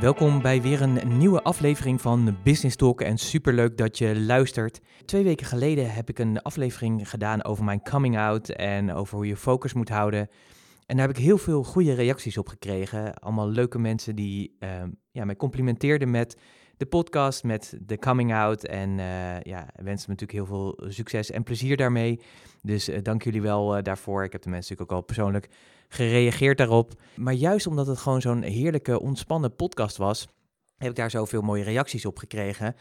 Welkom bij weer een nieuwe aflevering van Business Talk en superleuk dat je luistert. Twee weken geleden heb ik een aflevering gedaan over mijn coming out en over hoe je focus moet houden. En daar heb ik heel veel goede reacties op gekregen. Allemaal leuke mensen die uh, ja, mij complimenteerden met de podcast, met de coming out. En uh, ja, wensen me natuurlijk heel veel succes en plezier daarmee. Dus uh, dank jullie wel uh, daarvoor. Ik heb de mensen natuurlijk ook al persoonlijk gereageerd daarop. Maar juist omdat het gewoon zo'n heerlijke, ontspannen podcast was, heb ik daar zoveel mooie reacties op gekregen.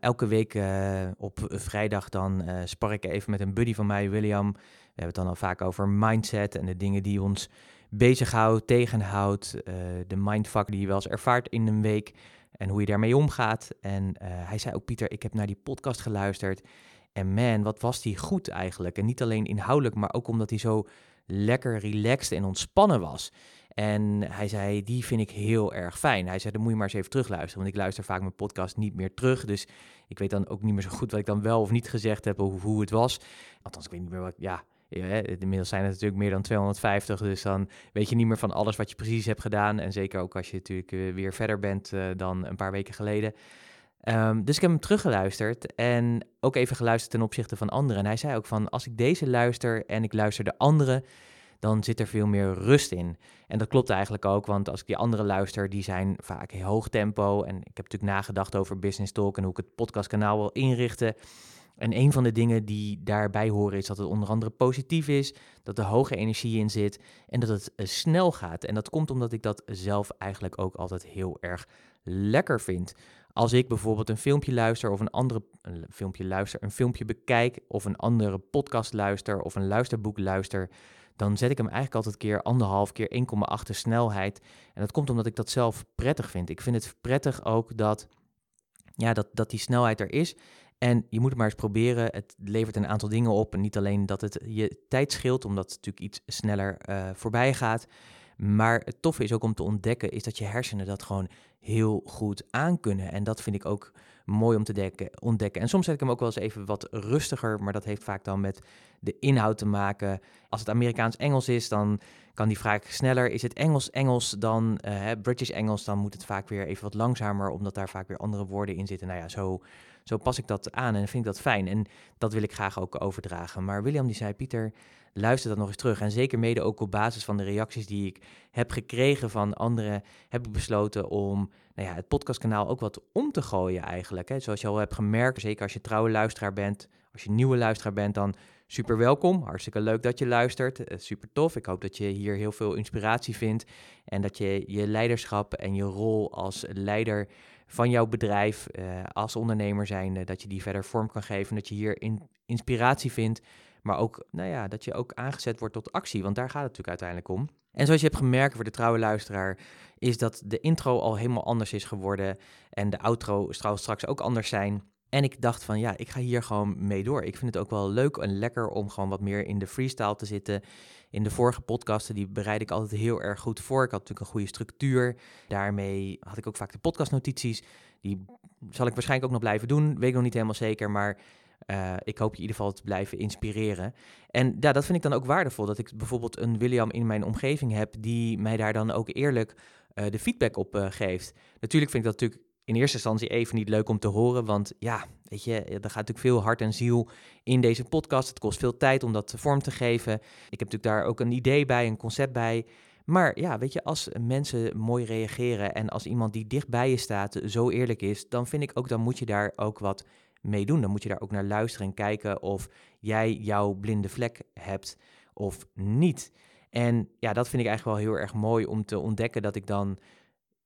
Elke week uh, op vrijdag dan uh, spar ik even met een buddy van mij, William. We hebben het dan al vaak over mindset en de dingen die ons bezighoudt, tegenhoudt. Uh, de mindfuck die je wel eens ervaart in een week en hoe je daarmee omgaat. En hij zei ook, Pieter, ik heb naar die podcast geluisterd. En man, wat was die goed eigenlijk. En niet alleen inhoudelijk, maar ook omdat hij zo lekker relaxed en ontspannen was. En hij zei, die vind ik heel erg fijn. Hij zei, dan moet je maar eens even terugluisteren. Want ik luister vaak mijn podcast niet meer terug. Dus ik weet dan ook niet meer zo goed wat ik dan wel of niet gezegd heb of hoe het was. Althans, ik weet niet meer wat, ja... Inmiddels zijn het natuurlijk meer dan 250, dus dan weet je niet meer van alles wat je precies hebt gedaan. En zeker ook als je natuurlijk weer verder bent uh, dan een paar weken geleden. Um, dus ik heb hem teruggeluisterd en ook even geluisterd ten opzichte van anderen. En hij zei ook van, als ik deze luister en ik luister de andere, dan zit er veel meer rust in. En dat klopt eigenlijk ook, want als ik die andere luister, die zijn vaak hoog tempo. En ik heb natuurlijk nagedacht over Business Talk en hoe ik het podcastkanaal wil inrichten. En een van de dingen die daarbij horen is dat het onder andere positief is, dat er hoge energie in zit en dat het snel gaat. En dat komt omdat ik dat zelf eigenlijk ook altijd heel erg lekker vind. Als ik bijvoorbeeld een filmpje luister of een andere een filmpje luister, een filmpje bekijk of een andere podcast luister of een luisterboek luister, dan zet ik hem eigenlijk altijd keer anderhalf keer 1,8 snelheid. En dat komt omdat ik dat zelf prettig vind. Ik vind het prettig ook dat, ja, dat, dat die snelheid er is. En je moet het maar eens proberen. Het levert een aantal dingen op. En niet alleen dat het je tijd scheelt, omdat het natuurlijk iets sneller uh, voorbij gaat. Maar het toffe is ook om te ontdekken, is dat je hersenen dat gewoon heel goed aankunnen. En dat vind ik ook mooi om te dekken, ontdekken. En soms zet ik hem ook wel eens even wat rustiger, maar dat heeft vaak dan met de inhoud te maken. Als het Amerikaans-Engels is, dan kan die vraag sneller. Is het Engels-Engels dan uh, British-Engels, dan moet het vaak weer even wat langzamer, omdat daar vaak weer andere woorden in zitten. Nou ja, zo, zo pas ik dat aan en vind ik dat fijn. En dat wil ik graag ook overdragen. Maar William die zei, Pieter, luister dat nog eens terug. En zeker mede ook op basis van de reacties die ik heb gekregen van anderen, heb ik besloten om nou ja, het podcastkanaal ook wat om te gooien eigenlijk. Hè. Zoals je al hebt gemerkt, zeker als je trouwe luisteraar bent, als je nieuwe luisteraar bent, dan super welkom. Hartstikke leuk dat je luistert. Uh, super tof. Ik hoop dat je hier heel veel inspiratie vindt en dat je je leiderschap en je rol als leider van jouw bedrijf uh, als ondernemer zijn, dat je die verder vorm kan geven, dat je hier in, inspiratie vindt, maar ook nou ja, dat je ook aangezet wordt tot actie, want daar gaat het natuurlijk uiteindelijk om. En zoals je hebt gemerkt voor de trouwe luisteraar, is dat de intro al helemaal anders is geworden en de outro zal straks ook anders zijn. En ik dacht van ja, ik ga hier gewoon mee door. Ik vind het ook wel leuk en lekker om gewoon wat meer in de freestyle te zitten. In de vorige podcasten, die bereid ik altijd heel erg goed voor. Ik had natuurlijk een goede structuur. Daarmee had ik ook vaak de podcastnotities. Die zal ik waarschijnlijk ook nog blijven doen. Weet ik nog niet helemaal zeker, maar uh, ik hoop je in ieder geval te blijven inspireren. En ja, dat vind ik dan ook waardevol. Dat ik bijvoorbeeld een William in mijn omgeving heb die mij daar dan ook eerlijk uh, de feedback op uh, geeft. Natuurlijk vind ik dat natuurlijk in eerste instantie even niet leuk om te horen. Want ja, weet je, er gaat natuurlijk veel hart en ziel in deze podcast. Het kost veel tijd om dat vorm te geven. Ik heb natuurlijk daar ook een idee bij, een concept bij. Maar ja, weet je, als mensen mooi reageren en als iemand die dicht bij je staat zo eerlijk is, dan vind ik ook, dan moet je daar ook wat mee doen. Dan moet je daar ook naar luisteren en kijken of jij jouw blinde vlek hebt of niet. En ja, dat vind ik eigenlijk wel heel erg mooi om te ontdekken dat ik dan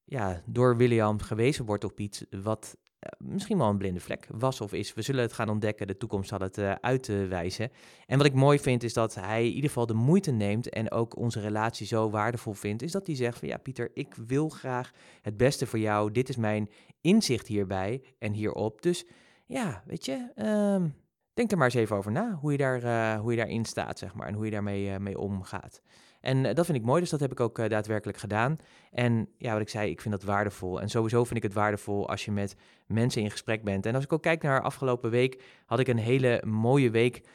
ja, door William gewezen word op iets wat eh, misschien wel een blinde vlek was of is. We zullen het gaan ontdekken, de toekomst zal het uh, uitwijzen. En wat ik mooi vind is dat hij in ieder geval de moeite neemt en ook onze relatie zo waardevol vindt, is dat hij zegt van ja Pieter, ik wil graag het beste voor jou, dit is mijn inzicht hierbij en hierop. Dus ja, weet je, um, denk er maar eens even over na, hoe je, daar, uh, hoe je daarin staat, zeg maar, en hoe je daarmee mee omgaat. En dat vind ik mooi, dus dat heb ik ook daadwerkelijk gedaan. En ja, wat ik zei, ik vind dat waardevol. En sowieso vind ik het waardevol als je met mensen in gesprek bent. En als ik ook kijk naar afgelopen week, had ik een hele mooie week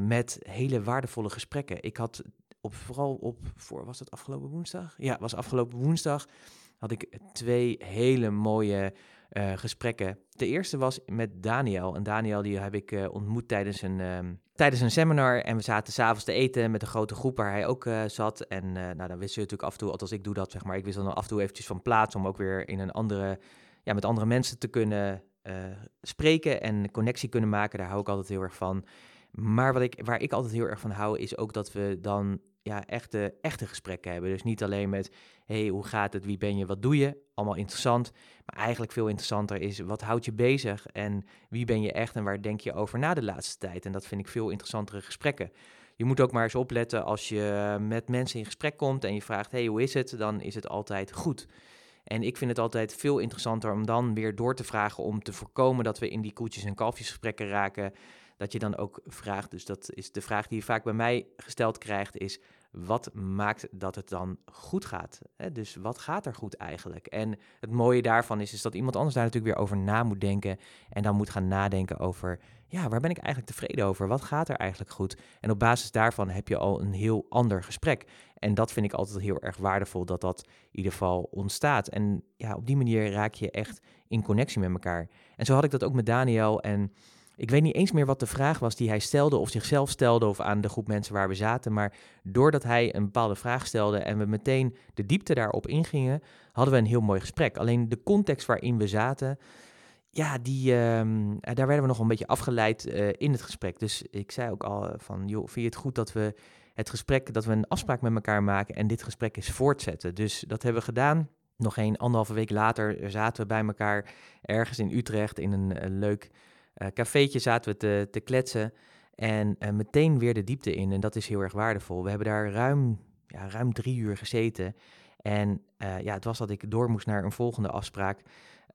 met hele waardevolle gesprekken. Ik had op, vooral op, voor, was het afgelopen woensdag? Ja, was afgelopen woensdag had ik twee hele mooie uh, gesprekken. De eerste was met Daniel. En Daniel die heb ik uh, ontmoet tijdens een, um, tijdens een seminar. En we zaten s'avonds te eten met een grote groep waar hij ook uh, zat. En nou, dan wist je natuurlijk af en toe, althans ik doe dat zeg maar. Ik wist dan af en toe eventjes van plaats om ook weer in een andere ja, met andere mensen te kunnen spreken en connectie kunnen maken. Daar hou ik altijd heel erg van. Maar wat ik, waar ik altijd heel erg van hou, is ook dat we dan ja, echte, echte gesprekken hebben. Dus niet alleen met, hey, hoe gaat het, wie ben je, wat doe je? Allemaal interessant. Maar eigenlijk veel interessanter is, wat houdt je bezig? En wie ben je echt en waar denk je over na de laatste tijd? En dat vind ik veel interessantere gesprekken. Je moet ook maar eens opletten als je met mensen in gesprek komt en je vraagt, hey, hoe is het? Dan is het altijd goed. En ik vind het altijd veel interessanter om dan weer door te vragen om te voorkomen dat we in die koetjes- en kalfjesgesprekken raken. Dat je dan ook vraagt, dus dat is de vraag die je vaak bij mij gesteld krijgt, is wat maakt dat het dan goed gaat? Hè? Dus wat gaat er goed eigenlijk? En het mooie daarvan is, is dat iemand anders daar natuurlijk weer over na moet denken en dan moet gaan nadenken over, ja, waar ben ik eigenlijk tevreden over? Wat gaat er eigenlijk goed? En op basis daarvan heb je al een heel ander gesprek. En dat vind ik altijd heel erg waardevol dat dat in ieder geval ontstaat. En ja, op die manier raak je echt in connectie met elkaar. En zo had ik dat ook met Daniel en ik weet niet eens meer wat de vraag was die hij stelde, of zichzelf stelde, of aan de groep mensen waar we zaten. Maar doordat hij een bepaalde vraag stelde en we meteen de diepte daarop ingingen, hadden we een heel mooi gesprek. Alleen de context waarin we zaten, ja, die, uh, daar werden we nog een beetje afgeleid uh, in het gesprek. Dus ik zei ook al van, joh, vind je het goed dat we het gesprek, dat we een afspraak met elkaar maken en dit gesprek is voortzetten. Dus dat hebben we gedaan. Nog geen anderhalve week later zaten we bij elkaar ergens in Utrecht in een leuk uh, cafeetje zaten we te, te kletsen. En uh, meteen weer de diepte in. En dat is heel erg waardevol. We hebben daar ruim, ja, ruim drie uur gezeten. En uh, ja, het was dat ik door moest naar een volgende afspraak.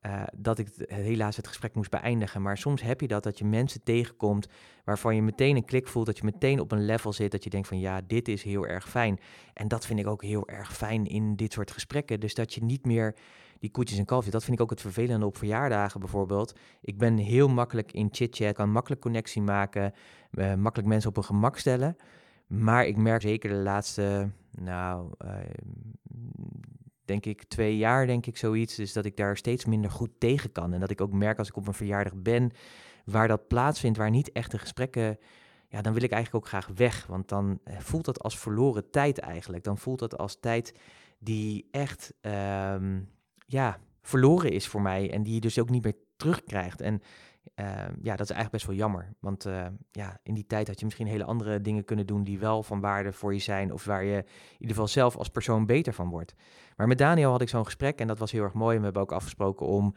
Uh, dat ik helaas het gesprek moest beëindigen. Maar soms heb je dat, dat je mensen tegenkomt waarvan je meteen een klik voelt, dat je meteen op een level zit, dat je denkt van ja, dit is heel erg fijn. En dat vind ik ook heel erg fijn in dit soort gesprekken. Dus dat je niet meer die koetjes en kalfjes, dat vind ik ook het vervelende op verjaardagen bijvoorbeeld. Ik ben heel makkelijk in chit-chat, kan makkelijk connectie maken, uh, makkelijk mensen op hun gemak stellen. Maar ik merk zeker de laatste, nou, uh, denk ik twee jaar, denk ik zoiets, dus dat ik daar steeds minder goed tegen kan. En dat ik ook merk als ik op een verjaardag ben, waar dat plaatsvindt, waar niet echte gesprekken ja, dan wil ik eigenlijk ook graag weg. Want dan eh, voelt dat als verloren tijd eigenlijk. Dan voelt dat als tijd die echt um, ja, verloren is voor mij en die je dus ook niet meer terugkrijgt. En ja, dat is eigenlijk best wel jammer. Want uh, ja, in die tijd had je misschien hele andere dingen kunnen doen die wel van waarde voor je zijn. Of waar je in ieder geval zelf als persoon beter van wordt. Maar met Daniel had ik zo'n gesprek en dat was heel erg mooi. En we hebben ook afgesproken om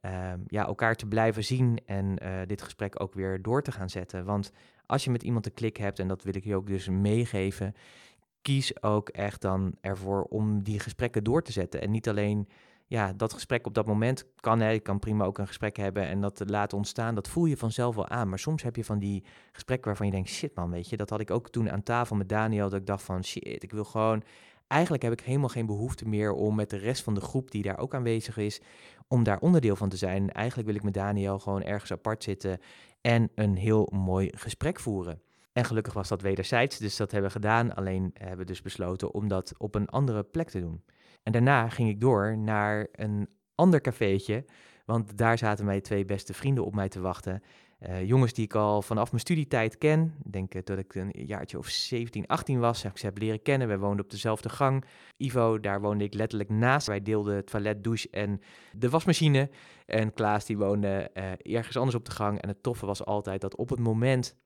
uh, ja, elkaar te blijven zien en eh, dit gesprek ook weer door te gaan zetten. Want als je met iemand een klik hebt, en dat wil ik je ook dus meegeven, kies ook echt dan ervoor om die gesprekken door te zetten. En niet alleen ja, dat gesprek op dat moment kan. Hè, kan prima ook een gesprek hebben en dat laten ontstaan. Dat voel je vanzelf wel aan. Maar soms heb je van die gesprekken waarvan je denkt, shit man, weet je. Dat had ik ook toen aan tafel met Daniel. Dat ik dacht van, shit, ik wil gewoon... Eigenlijk heb ik helemaal geen behoefte meer om met de rest van de groep die daar ook aanwezig is, om daar onderdeel van te zijn. Eigenlijk wil ik met Daniel gewoon ergens apart zitten en een heel mooi gesprek voeren. En gelukkig was dat wederzijds, dus dat hebben we gedaan. Alleen hebben we dus besloten om dat op een andere plek te doen. En daarna ging ik door naar een ander cafeetje, want daar zaten mijn twee beste vrienden op mij te wachten. Uh, jongens die ik al vanaf mijn studietijd ken. Ik denk dat ik een jaartje of 17, 18 was. Heb ik ze heb leren kennen. We woonden op dezelfde gang. Ivo, daar woonde ik letterlijk naast. Wij deelden toilet, douche en de wasmachine. En Klaas, die woonde uh, ergens anders op de gang. En het toffe was altijd dat op het moment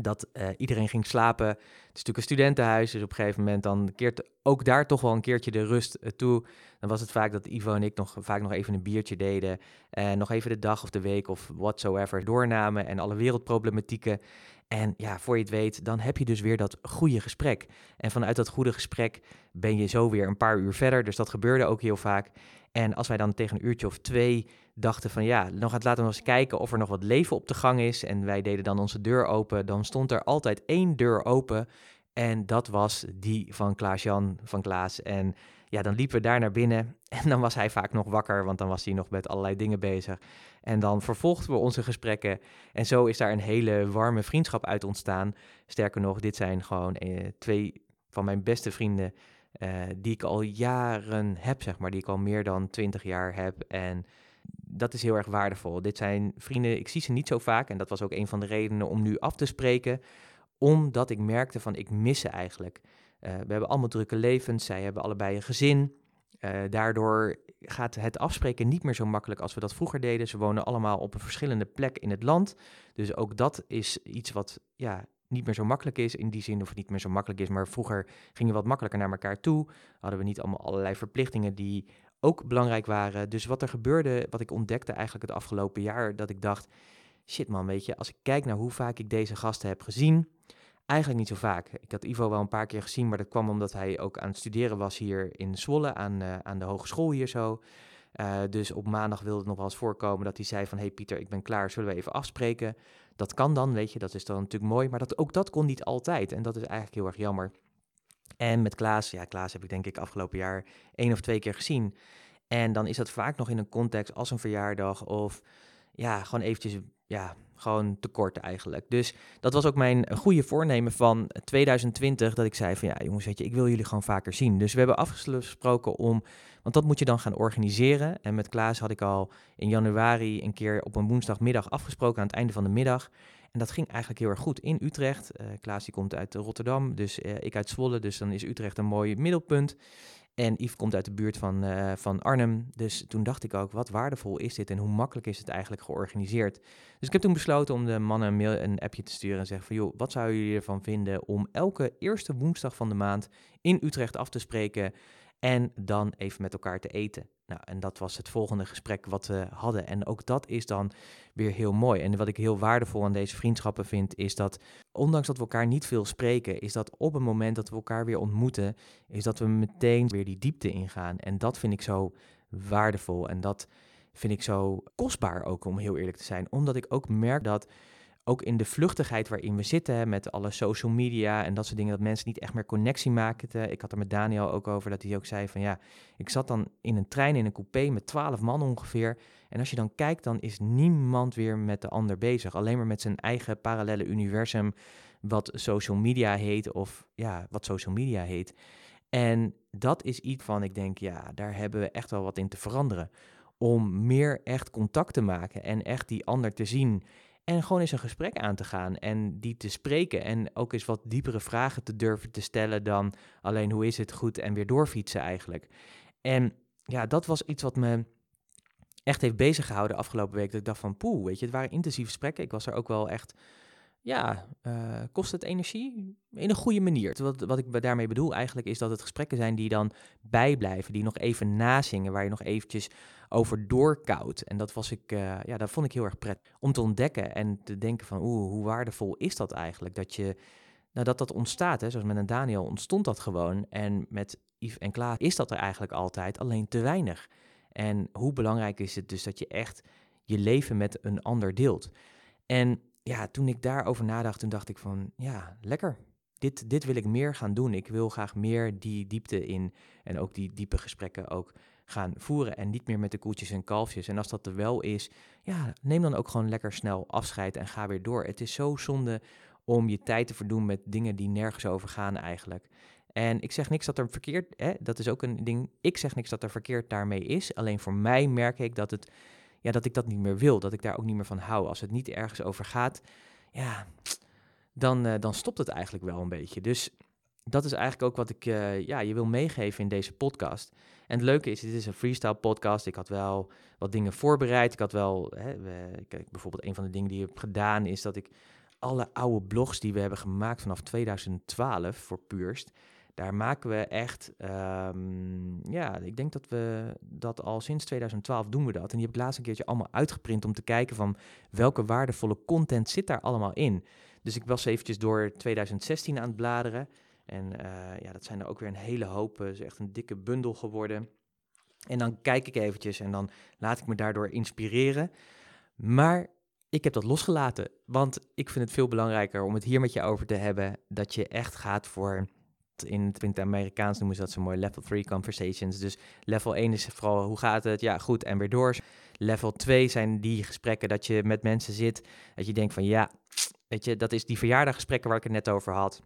dat uh, iedereen ging slapen. Het is natuurlijk een studentenhuis, dus op een gegeven moment dan keert ook daar toch wel een keertje de rust uh, toe. Dan was het vaak dat Ivo en ik nog vaak nog even een biertje deden. En nog even de dag of de week of whatsoever doornamen en alle wereldproblematieken. En ja, voor je het weet, dan heb je dus weer dat goede gesprek. En vanuit dat goede gesprek ben je zo weer een paar uur verder. Dus dat gebeurde ook heel vaak. En als wij dan tegen een uurtje of twee dachten van ja, nog gaat laten we eens kijken of er nog wat leven op de gang is. En wij deden dan onze deur open. Dan stond er altijd één deur open. En dat was die van Klaas-Jan van Klaas. En ja, dan liepen we daar naar binnen. En dan was hij vaak nog wakker, want dan was hij nog met allerlei dingen bezig. En dan vervolgden we onze gesprekken. En zo is daar een hele warme vriendschap uit ontstaan. Sterker nog, dit zijn gewoon eh, twee van mijn beste vrienden. Uh, die ik al jaren heb, zeg maar. Die ik al meer dan twintig jaar heb. En dat is heel erg waardevol. Dit zijn vrienden, ik zie ze niet zo vaak. En dat was ook een van de redenen om nu af te spreken. Omdat ik merkte van, ik mis ze eigenlijk. Uh, we hebben allemaal drukke levens. Zij hebben allebei een gezin. Uh, daardoor gaat het afspreken niet meer zo makkelijk als we dat vroeger deden. Ze wonen allemaal op een verschillende plek in het land. Dus ook dat is iets wat ja, niet meer zo makkelijk is. In die zin of niet meer zo makkelijk is. Maar vroeger gingen we wat makkelijker naar elkaar toe. Hadden we niet allemaal allerlei verplichtingen die ook belangrijk waren. Dus wat er gebeurde, wat ik ontdekte eigenlijk het afgelopen jaar, dat ik dacht, shit man, weet je, als ik kijk naar hoe vaak ik deze gasten heb gezien, eigenlijk niet zo vaak. Ik had Ivo wel een paar keer gezien, maar dat kwam omdat hij ook aan het studeren was hier in Zwolle, aan, uh, aan de hogeschool hier zo. Uh, dus op maandag wilde het nog wel eens voorkomen dat hij zei van... hey Pieter, ik ben klaar, zullen we even afspreken? Dat kan dan, weet je, dat is dan natuurlijk mooi. Maar dat, ook dat kon niet altijd en dat is eigenlijk heel erg jammer. En met Klaas, ja, Klaas heb ik denk ik afgelopen jaar één of twee keer gezien. En dan is dat vaak nog in een context als een verjaardag of ja, gewoon eventjes, ja, gewoon tekort eigenlijk. Dus dat was ook mijn goede voornemen van 2020, dat ik zei van ja jongens, weet je, ik wil jullie gewoon vaker zien. Dus we hebben afgesproken om, want dat moet je dan gaan organiseren. En met Klaas had ik al in januari een keer op een woensdagmiddag afgesproken aan het einde van de middag. En dat ging eigenlijk heel erg goed in Utrecht. Uh, Klaas die komt uit Rotterdam, dus uh, ik uit Zwolle. Dus dan is Utrecht een mooi middelpunt. En Yves komt uit de buurt van, uh, van Arnhem. Dus toen dacht ik ook, wat waardevol is dit en hoe makkelijk is het eigenlijk georganiseerd. Dus ik heb toen besloten om de mannen een, mail, een appje te sturen en zeggen van... joh, wat zouden jullie ervan vinden om elke eerste woensdag van de maand in Utrecht af te spreken... en dan even met elkaar te eten. Nou, en dat was het volgende gesprek wat we hadden. En ook dat is dan weer heel mooi. En wat ik heel waardevol aan deze vriendschappen vind, is dat ondanks dat we elkaar niet veel spreken, is dat op het moment dat we elkaar weer ontmoeten, is dat we meteen weer die diepte ingaan. En dat vind ik zo waardevol. En dat vind ik zo kostbaar ook, om heel eerlijk te zijn. Omdat ik ook merk dat ook in de vluchtigheid waarin we zitten, met alle social media en dat soort dingen, dat mensen niet echt meer connectie maken. Ik had er met Daniel ook over, dat hij ook zei van ja, ik zat dan in een trein, in een coupé met twaalf man ongeveer. En als je dan kijkt, dan is niemand weer met de ander bezig. Alleen maar met zijn eigen parallele universum, wat social media heet, of ja, wat social media heet. En dat is iets van, ik denk, ja, daar hebben we echt wel wat in te veranderen. Om meer echt contact te maken en echt die ander te zien en gewoon eens een gesprek aan te gaan en die te spreken. En ook eens wat diepere vragen te durven te stellen dan alleen hoe is het goed en weer doorfietsen eigenlijk. En ja, dat was iets wat me echt heeft bezig gehouden afgelopen week. Dat ik dacht van poeh, weet je, het waren intensieve gesprekken. Ik was er ook wel echt ja, uh, kost het energie? In een goede manier. Wat, wat ik daarmee bedoel eigenlijk is dat het gesprekken zijn die dan bijblijven, die nog even nazingen, waar je nog eventjes over doorkoudt. En dat was ik, uh, ja, dat vond ik heel erg prettig om te ontdekken en te denken van, oeh, hoe waardevol is dat eigenlijk? Dat je, nou dat dat ontstaat, hè, zoals met een Daniel ontstond dat gewoon. En met Yves en Klaas is dat er eigenlijk altijd, alleen te weinig. En hoe belangrijk is het dus dat je echt je leven met een ander deelt? En ja, toen ik daarover nadacht, toen dacht ik van, ja, lekker. Dit, dit wil ik meer gaan doen. Ik wil graag meer die diepte in en ook die diepe gesprekken ook gaan voeren. En niet meer met de koetjes en kalfjes. En als dat er wel is, ja, neem dan ook gewoon lekker snel afscheid en ga weer door. Het is zo zonde om je tijd te verdoen met dingen die nergens over gaan eigenlijk. En ik zeg niks dat er verkeerd, hè, dat is ook een ding. Ik zeg niks dat er verkeerd daarmee is. Alleen voor mij merk ik dat het ja, dat ik dat niet meer wil, dat ik daar ook niet meer van hou. Als het niet ergens over gaat, ja, dan, uh, dan stopt het eigenlijk wel een beetje. Dus dat is eigenlijk ook wat ik uh, ja, je wil meegeven in deze podcast. En het leuke is, dit is een freestyle podcast. Ik had wel wat dingen voorbereid. Ik had wel, hè, kijk, bijvoorbeeld een van de dingen die ik heb gedaan is dat ik alle oude blogs die we hebben gemaakt vanaf 2012 voor Purst, daar maken we echt, um, ja, ik denk dat we dat al sinds 2012 doen we dat. En die heb ik laatst een keertje allemaal uitgeprint om te kijken van welke waardevolle content zit daar allemaal in. Dus ik was eventjes door 2016 aan het bladeren. En uh, ja, dat zijn er ook weer een hele hoop. Het is echt een dikke bundel geworden. En dan kijk ik eventjes en dan laat ik me daardoor inspireren. Maar ik heb dat losgelaten, want ik vind het veel belangrijker om het hier met je over te hebben. Dat je echt gaat voor, in het, Amerikaans noemen ze dat zo mooi, level 3 conversations. Dus level 1 is vooral hoe gaat het, ja goed en weer door. Level 2 zijn die gesprekken dat je met mensen zit, dat je denkt van ja, weet je, dat is die verjaardaggesprekken waar ik het net over had.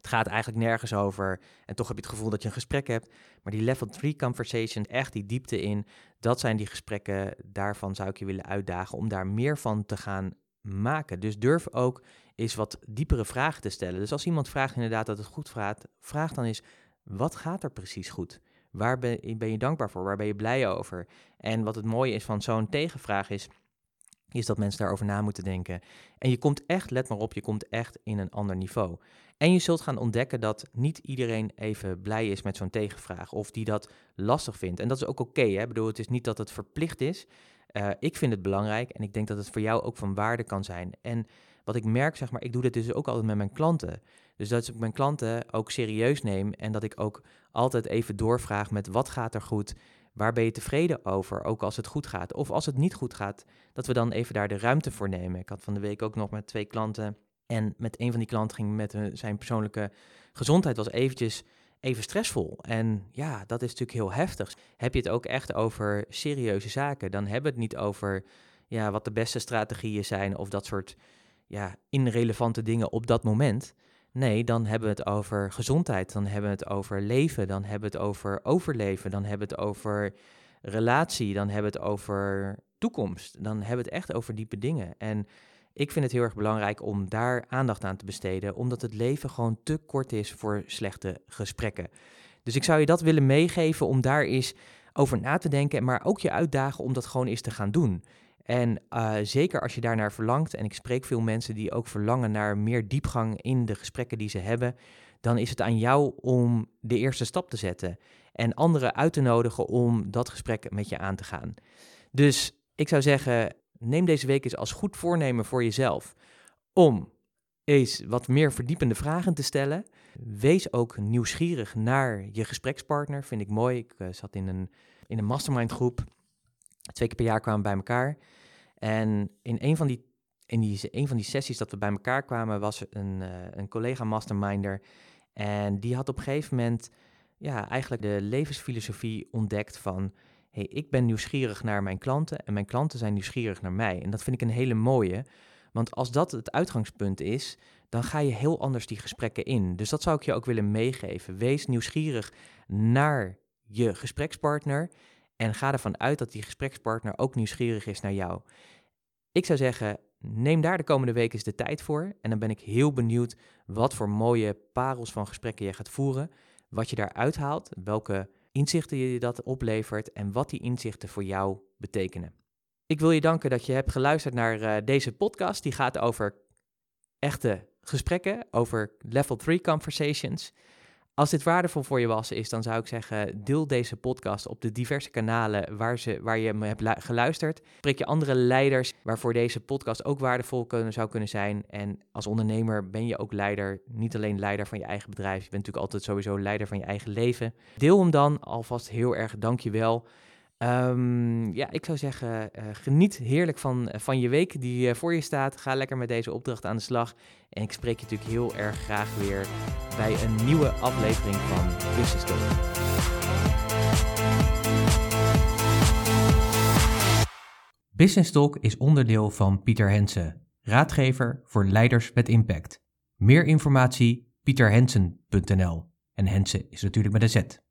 Het gaat eigenlijk nergens over. En toch heb je het gevoel dat je een gesprek hebt. Maar die level 3 conversation, echt die diepte in, dat zijn die gesprekken. Daarvan zou ik je willen uitdagen om daar meer van te gaan maken. Dus durf ook eens wat diepere vragen te stellen. Dus als iemand vraagt inderdaad dat het goed gaat, vraag dan eens, wat gaat er precies goed? Waar ben, ben je dankbaar voor? Waar ben je blij over? En wat het mooie is van zo'n tegenvraag is, is dat mensen daarover na moeten denken. En je komt echt, let maar op, je komt echt in een ander niveau. En je zult gaan ontdekken dat niet iedereen even blij is met zo'n tegenvraag of die dat lastig vindt. En dat is ook oké. Ik bedoel, het is niet dat het verplicht is. Uh, ik vind het belangrijk en ik denk dat het voor jou ook van waarde kan zijn. En wat ik merk, zeg maar, ik doe dit dus ook altijd met mijn klanten. Dus dat ik mijn klanten ook serieus neem en dat ik ook altijd even doorvraag met wat gaat er goed, waar ben je tevreden over, ook als het goed gaat. Of als het niet goed gaat, dat we dan even daar de ruimte voor nemen. Ik had van de week ook nog met twee klanten en met een van die klanten ging met zijn persoonlijke gezondheid was eventjes even stressvol. En ja, dat is natuurlijk heel heftig. Heb je het ook echt over serieuze zaken, dan hebben we het niet over ja, wat de beste strategieën zijn of dat soort ja, irrelevante dingen op dat moment. Nee, dan hebben we het over gezondheid, dan hebben we het over leven, dan hebben we het over overleven, dan hebben we het over relatie, dan hebben we het over toekomst, dan hebben we het echt over diepe dingen. En ik vind het heel erg belangrijk om daar aandacht aan te besteden, omdat het leven gewoon te kort is voor slechte gesprekken. Dus ik zou je dat willen meegeven om daar eens over na te denken, maar ook je uitdagen om dat gewoon eens te gaan doen. En uh, zeker als je daarnaar verlangt, en ik spreek veel mensen die ook verlangen naar meer diepgang in de gesprekken die ze hebben, dan is het aan jou om de eerste stap te zetten en anderen uit te nodigen om dat gesprek met je aan te gaan. Dus ik zou zeggen, neem deze week eens als goed voornemen voor jezelf om eens wat meer verdiepende vragen te stellen. Wees ook nieuwsgierig naar je gesprekspartner, vind ik mooi. Ik uh, zat in een, in een mastermind groep. Twee keer per jaar kwamen we bij elkaar. En in een van die, in die, een van die sessies dat we bij elkaar kwamen, was een, uh, een collega masterminder. En die had op een gegeven moment ja, eigenlijk de levensfilosofie ontdekt van hey, ik ben nieuwsgierig naar mijn klanten en mijn klanten zijn nieuwsgierig naar mij. En dat vind ik een hele mooie, want als dat het uitgangspunt is, dan ga je heel anders die gesprekken in. Dus dat zou ik je ook willen meegeven. Wees nieuwsgierig naar je gesprekspartner en ga ervan uit dat die gesprekspartner ook nieuwsgierig is naar jou. Ik zou zeggen, neem daar de komende weken eens de tijd voor. En dan ben ik heel benieuwd wat voor mooie parels van gesprekken je gaat voeren. Wat je daaruit haalt, welke inzichten je dat oplevert en wat die inzichten voor jou betekenen. Ik wil je danken dat je hebt geluisterd naar uh, deze podcast. Die gaat over echte gesprekken, over level 3 conversations. Als dit waardevol voor je was, is, dan zou ik zeggen, deel deze podcast op de diverse kanalen waar, ze, waar je me hebt geluisterd. Spreek je andere leiders waarvoor deze podcast ook waardevol kunnen, zou kunnen zijn. En als ondernemer ben je ook leider, niet alleen leider van je eigen bedrijf. Je bent natuurlijk altijd sowieso leider van je eigen leven. Deel hem dan alvast heel erg, dankjewel. Um, ja, ik zou zeggen, uh, geniet heerlijk van, eh, van je week die uh, voor je staat. Ga lekker met deze opdracht aan de slag. En ik spreek je natuurlijk heel erg graag weer bij een nieuwe aflevering van Business Talk. Business Talk is onderdeel van Pieter Hensen, raadgever voor leiders met impact. Meer informatie pieterhensen.nl en Hensen is natuurlijk met een Z.